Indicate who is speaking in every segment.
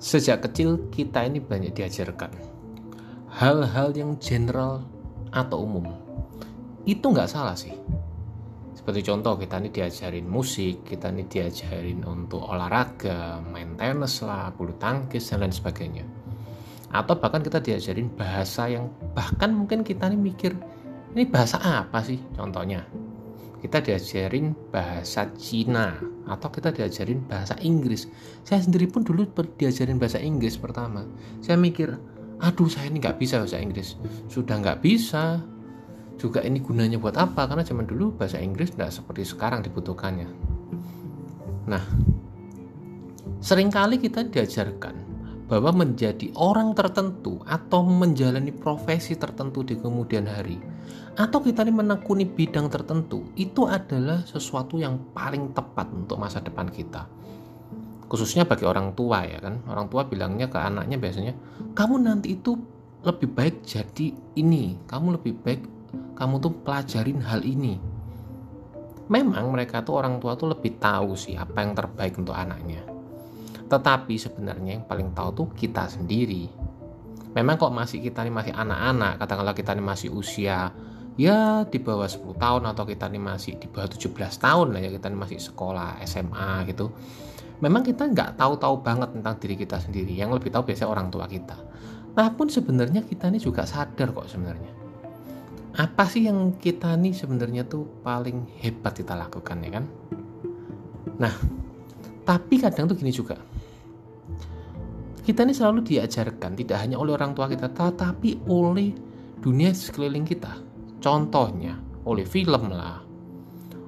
Speaker 1: Sejak kecil kita ini banyak diajarkan hal-hal yang general atau umum. Itu nggak salah sih. Seperti contoh kita ini diajarin musik, kita ini diajarin untuk olahraga, main tenis lah, bulu tangkis dan lain sebagainya. Atau bahkan kita diajarin bahasa yang bahkan mungkin kita ini mikir ini bahasa apa sih contohnya kita diajarin bahasa Cina atau kita diajarin bahasa Inggris. Saya sendiri pun dulu diajarin bahasa Inggris pertama. Saya mikir, aduh saya ini nggak bisa bahasa Inggris. Sudah nggak bisa. Juga ini gunanya buat apa? Karena zaman dulu bahasa Inggris nggak seperti sekarang dibutuhkannya. Nah, sering kali kita diajarkan bahwa menjadi orang tertentu atau menjalani profesi tertentu di kemudian hari atau kita ini menekuni bidang tertentu itu adalah sesuatu yang paling tepat untuk masa depan kita. Khususnya bagi orang tua ya kan? Orang tua bilangnya ke anaknya biasanya kamu nanti itu lebih baik jadi ini kamu lebih baik kamu tuh pelajarin hal ini. Memang mereka tuh orang tua tuh lebih tahu sih apa yang terbaik untuk anaknya tetapi sebenarnya yang paling tahu tuh kita sendiri. Memang kok masih kita ini masih anak-anak, katakanlah kita ini masih usia ya di bawah 10 tahun atau kita ini masih di bawah 17 tahun lah ya kita ini masih sekolah SMA gitu. Memang kita nggak tahu-tahu banget tentang diri kita sendiri. Yang lebih tahu biasanya orang tua kita. Nah pun sebenarnya kita ini juga sadar kok sebenarnya. Apa sih yang kita ini sebenarnya tuh paling hebat kita lakukan ya kan? Nah, tapi kadang tuh gini juga kita ini selalu diajarkan tidak hanya oleh orang tua kita tetapi oleh dunia sekeliling kita. Contohnya oleh film lah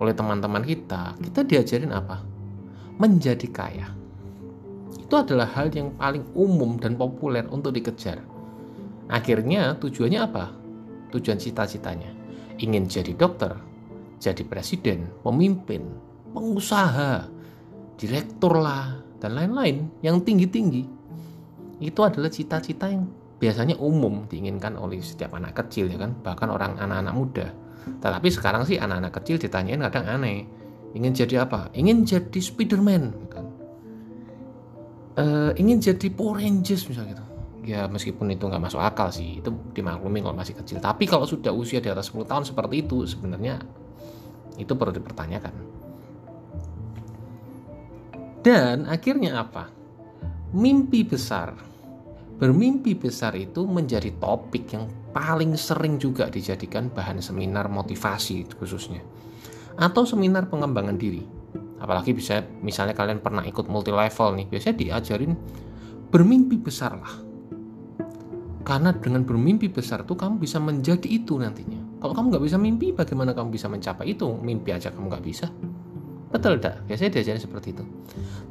Speaker 1: oleh teman-teman kita. Kita diajarin apa? Menjadi kaya. Itu adalah hal yang paling umum dan populer untuk dikejar. Akhirnya tujuannya apa? Tujuan cita-citanya. Ingin jadi dokter jadi presiden pemimpin pengusaha direktur lah dan lain-lain yang tinggi-tinggi itu adalah cita-cita yang biasanya umum diinginkan oleh setiap anak kecil ya kan? Bahkan orang anak-anak muda. Tetapi sekarang sih anak-anak kecil ditanyain kadang aneh ingin jadi apa? Ingin jadi Spiderman kan? Uh, ingin jadi Power Rangers misalnya gitu. Ya meskipun itu nggak masuk akal sih itu dimaklumi kalau masih kecil. Tapi kalau sudah usia di atas 10 tahun seperti itu sebenarnya itu perlu dipertanyakan. Dan akhirnya apa mimpi besar. Bermimpi besar itu menjadi topik yang paling sering juga dijadikan bahan seminar motivasi khususnya. Atau seminar pengembangan diri. Apalagi bisa misalnya kalian pernah ikut multi level nih, biasanya diajarin bermimpi besar lah. Karena dengan bermimpi besar tuh kamu bisa menjadi itu nantinya. Kalau kamu nggak bisa mimpi, bagaimana kamu bisa mencapai itu? Mimpi aja kamu nggak bisa. Betul tidak? Biasanya diajarin seperti itu.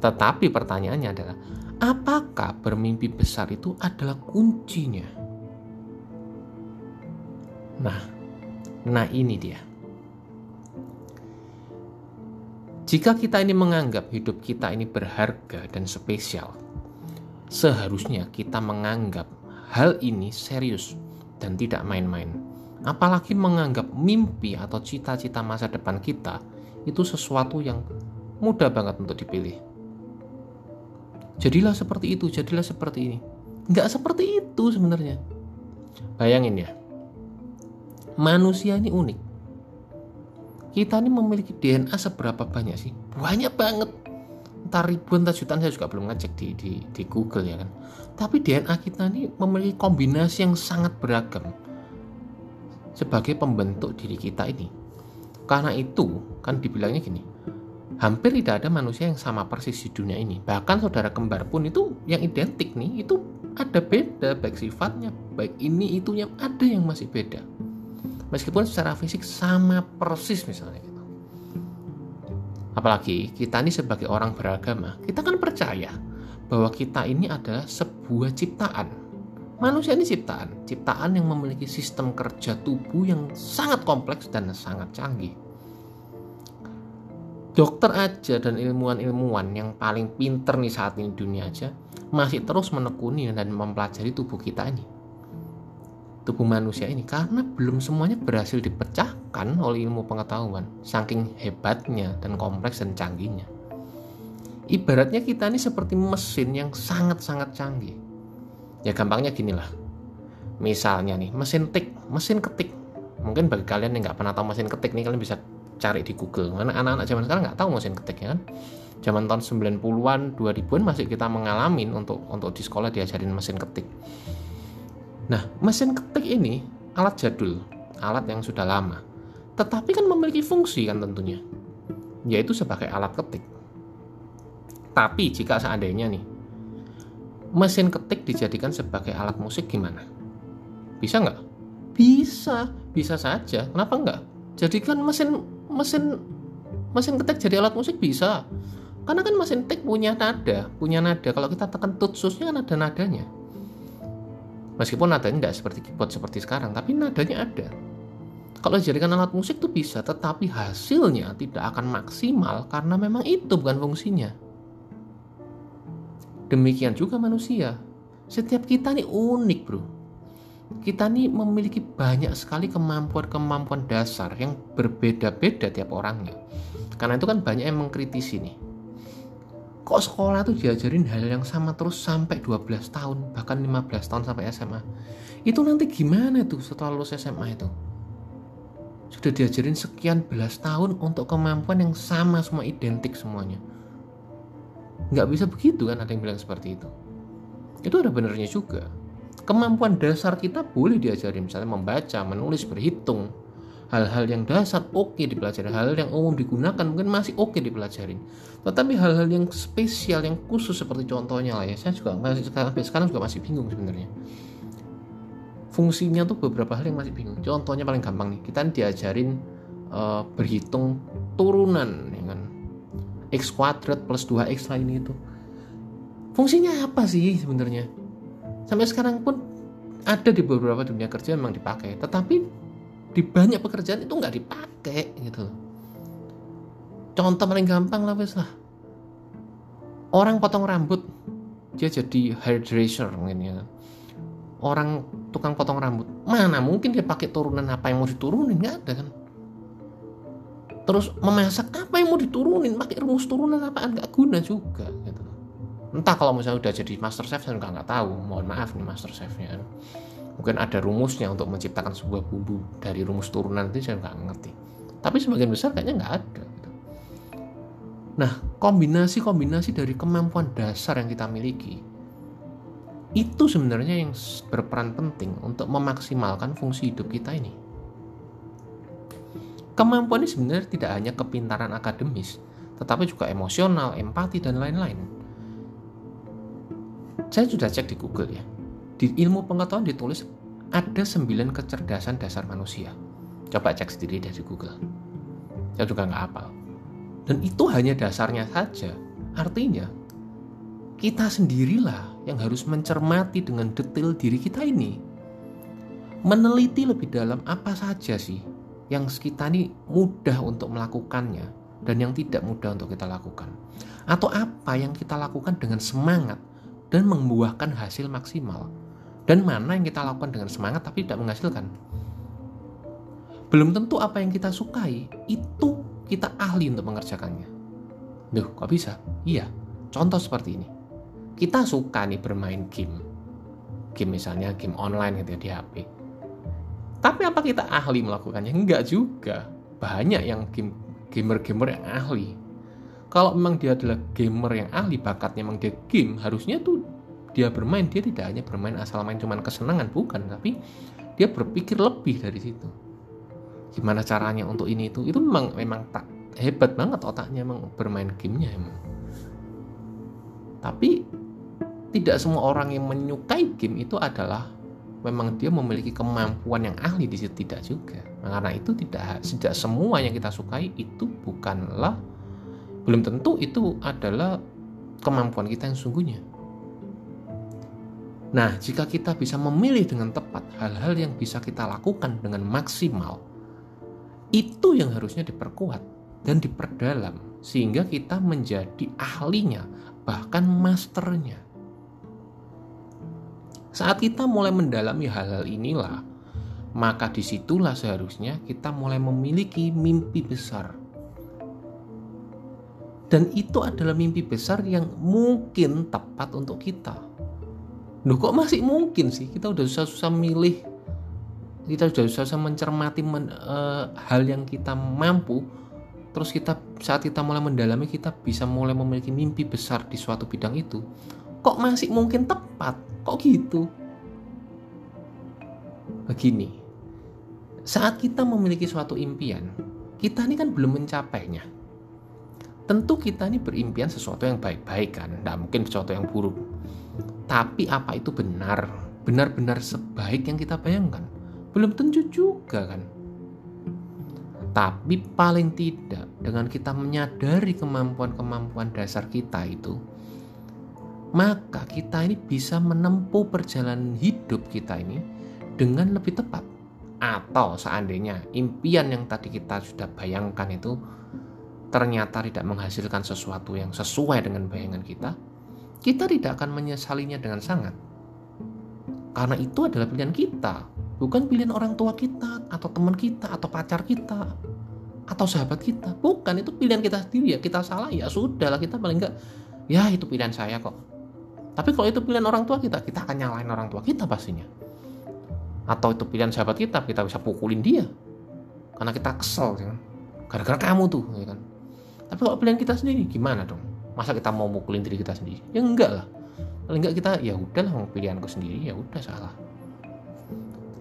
Speaker 1: Tetapi pertanyaannya adalah, apakah bermimpi besar itu adalah kuncinya? Nah, nah ini dia. Jika kita ini menganggap hidup kita ini berharga dan spesial, seharusnya kita menganggap hal ini serius dan tidak main-main. Apalagi menganggap mimpi atau cita-cita masa depan kita itu sesuatu yang mudah banget untuk dipilih. Jadilah seperti itu, jadilah seperti ini. Nggak seperti itu sebenarnya. Bayangin ya, manusia ini unik. Kita ini memiliki DNA seberapa banyak sih? Banyak banget. Entah ribuan, entah jutaan, saya juga belum ngecek di, di, di Google ya kan. Tapi DNA kita ini memiliki kombinasi yang sangat beragam sebagai pembentuk diri kita ini. Karena itu, kan dibilangnya gini, hampir tidak ada manusia yang sama persis di dunia ini. Bahkan saudara kembar pun itu yang identik nih, itu ada beda baik sifatnya, baik ini itunya ada yang masih beda. Meskipun secara fisik sama persis misalnya gitu. Apalagi kita ini sebagai orang beragama, kita kan percaya bahwa kita ini adalah sebuah ciptaan Manusia ini ciptaan, ciptaan yang memiliki sistem kerja tubuh yang sangat kompleks dan sangat canggih. Dokter aja dan ilmuwan-ilmuwan yang paling pinter nih saat ini dunia aja masih terus menekuni dan mempelajari tubuh kita ini. Tubuh manusia ini karena belum semuanya berhasil dipecahkan oleh ilmu pengetahuan saking hebatnya dan kompleks dan canggihnya. Ibaratnya kita ini seperti mesin yang sangat-sangat canggih. Ya gampangnya gini lah. Misalnya nih, mesin tik, mesin ketik. Mungkin bagi kalian yang nggak pernah tahu mesin ketik nih, kalian bisa cari di Google. Karena anak-anak zaman sekarang nggak tahu mesin ketik ya kan. Zaman tahun 90-an, 2000-an masih kita mengalami untuk untuk di sekolah diajarin mesin ketik. Nah, mesin ketik ini alat jadul, alat yang sudah lama. Tetapi kan memiliki fungsi kan tentunya, yaitu sebagai alat ketik. Tapi jika seandainya nih, mesin ketik dijadikan sebagai alat musik gimana? Bisa nggak? Bisa, bisa saja. Kenapa nggak? Jadikan mesin mesin mesin ketik jadi alat musik bisa. Karena kan mesin ketik punya nada, punya nada. Kalau kita tekan tutsusnya kan ada nadanya. Meskipun nadanya nggak seperti keyboard seperti sekarang, tapi nadanya ada. Kalau dijadikan alat musik itu bisa, tetapi hasilnya tidak akan maksimal karena memang itu bukan fungsinya. Demikian juga manusia. Setiap kita nih unik, bro. Kita nih memiliki banyak sekali kemampuan-kemampuan dasar yang berbeda-beda tiap orangnya. Karena itu kan banyak yang mengkritisi nih. Kok sekolah tuh diajarin hal yang sama terus sampai 12 tahun bahkan 15 tahun sampai SMA itu nanti gimana tuh setelah lulus SMA itu? Sudah diajarin sekian belas tahun untuk kemampuan yang sama semua identik semuanya. Nggak bisa begitu kan ada yang bilang seperti itu? Itu ada benernya juga kemampuan dasar kita boleh diajarin misalnya membaca menulis berhitung. Hal-hal yang dasar oke okay dipelajari hal-hal yang umum digunakan mungkin masih oke okay dipelajarin tetapi hal-hal yang spesial yang khusus seperti contohnya lah ya saya juga masih sekarang sekarang juga masih bingung sebenarnya. Fungsinya tuh beberapa hal yang masih bingung. Contohnya paling gampang nih kita diajarin uh, berhitung turunan dengan x kuadrat plus 2x lain itu. Fungsinya apa sih sebenarnya sampai sekarang pun ada di beberapa dunia kerja memang dipakai tetapi di banyak pekerjaan itu nggak dipakai gitu. Contoh paling gampang lah wes lah. Orang potong rambut dia jadi hairdresser mungkin ya. Orang tukang potong rambut mana mungkin dia pakai turunan apa yang mau diturunin? Nggak ada kan? Terus memasak apa yang mau diturunin? Pakai rumus turunan apaan? Nggak guna juga gitu entah kalau misalnya udah jadi master chef saya nggak tahu mohon maaf nih master chefnya mungkin ada rumusnya untuk menciptakan sebuah bumbu dari rumus turunan itu saya nggak ngerti tapi sebagian besar kayaknya nggak ada gitu. nah kombinasi-kombinasi dari kemampuan dasar yang kita miliki itu sebenarnya yang berperan penting untuk memaksimalkan fungsi hidup kita ini kemampuan ini sebenarnya tidak hanya kepintaran akademis tetapi juga emosional, empati, dan lain-lain. Saya sudah cek di Google ya di ilmu pengetahuan ditulis ada sembilan kecerdasan dasar manusia. Coba cek sendiri dari Google. Saya juga nggak hafal. Dan itu hanya dasarnya saja. Artinya, kita sendirilah yang harus mencermati dengan detail diri kita ini. Meneliti lebih dalam apa saja sih yang kita ini mudah untuk melakukannya dan yang tidak mudah untuk kita lakukan. Atau apa yang kita lakukan dengan semangat dan membuahkan hasil maksimal dan mana yang kita lakukan dengan semangat tapi tidak menghasilkan. Belum tentu apa yang kita sukai itu kita ahli untuk mengerjakannya. Duh, kok bisa? Iya, contoh seperti ini. Kita suka nih bermain game. Game misalnya game online gitu ya di HP. Tapi apa kita ahli melakukannya? Enggak juga. Banyak yang game gamer-gamer yang ahli. Kalau memang dia adalah gamer yang ahli, bakatnya memang dia game, harusnya tuh dia bermain. Dia tidak hanya bermain asal main cuman kesenangan bukan. Tapi dia berpikir lebih dari situ. Gimana caranya untuk ini itu? Itu memang memang tak hebat banget otaknya emang bermain gamenya emang. Tapi tidak semua orang yang menyukai game itu adalah memang dia memiliki kemampuan yang ahli di situ. Tidak juga. Nah, karena itu tidak tidak semua yang kita sukai itu bukanlah belum tentu itu adalah kemampuan kita yang sungguhnya Nah, jika kita bisa memilih dengan tepat hal-hal yang bisa kita lakukan dengan maksimal, itu yang harusnya diperkuat dan diperdalam sehingga kita menjadi ahlinya, bahkan masternya. Saat kita mulai mendalami hal-hal inilah, maka di situlah seharusnya kita mulai memiliki mimpi besar. Dan itu adalah mimpi besar yang mungkin tepat untuk kita. Loh kok masih mungkin sih? Kita udah susah-susah milih, kita udah susah-susah mencermati men, uh, hal yang kita mampu, terus kita saat kita mulai mendalami kita bisa mulai memiliki mimpi besar di suatu bidang itu. Kok masih mungkin tepat? Kok gitu? Begini, saat kita memiliki suatu impian, kita ini kan belum mencapainya. Tentu kita ini berimpian sesuatu yang baik-baik kan, tidak mungkin sesuatu yang buruk. Tapi apa itu benar? Benar-benar sebaik yang kita bayangkan? Belum tentu juga kan. Tapi paling tidak dengan kita menyadari kemampuan-kemampuan dasar kita itu, maka kita ini bisa menempuh perjalanan hidup kita ini dengan lebih tepat. Atau seandainya impian yang tadi kita sudah bayangkan itu ternyata tidak menghasilkan sesuatu yang sesuai dengan bayangan kita, kita tidak akan menyesalinya dengan sangat. Karena itu adalah pilihan kita, bukan pilihan orang tua kita, atau teman kita, atau pacar kita, atau sahabat kita. Bukan, itu pilihan kita sendiri ya. Kita salah ya sudah lah, kita paling enggak, ya itu pilihan saya kok. Tapi kalau itu pilihan orang tua kita, kita akan nyalain orang tua kita pastinya atau itu pilihan sahabat kita kita bisa pukulin dia karena kita kesel ya kan gara-gara kamu tuh ya kan tapi kalau pilihan kita sendiri gimana dong? Masa kita mau pukulin diri kita sendiri? Ya enggak lah. Paling enggak kita ya udahlah pilihanku sendiri ya udah salah.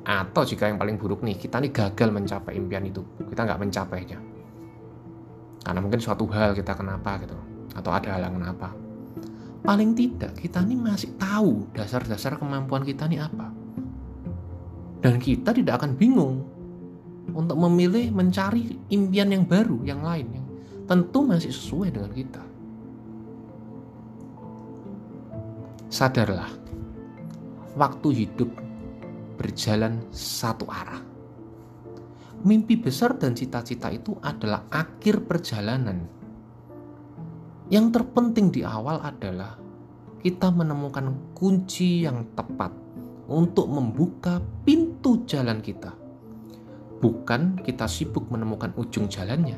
Speaker 1: Atau jika yang paling buruk nih kita nih gagal mencapai impian itu. Kita nggak mencapainya. Karena mungkin suatu hal kita kenapa gitu. Atau ada halangan apa paling tidak kita nih masih tahu dasar-dasar kemampuan kita nih apa. Dan kita tidak akan bingung untuk memilih mencari impian yang baru, yang lain, yang tentu masih sesuai dengan kita. Sadarlah, waktu hidup berjalan satu arah. Mimpi besar dan cita-cita itu adalah akhir perjalanan. Yang terpenting di awal adalah kita menemukan kunci yang tepat untuk membuka pintu jalan kita. Bukan kita sibuk menemukan ujung jalannya,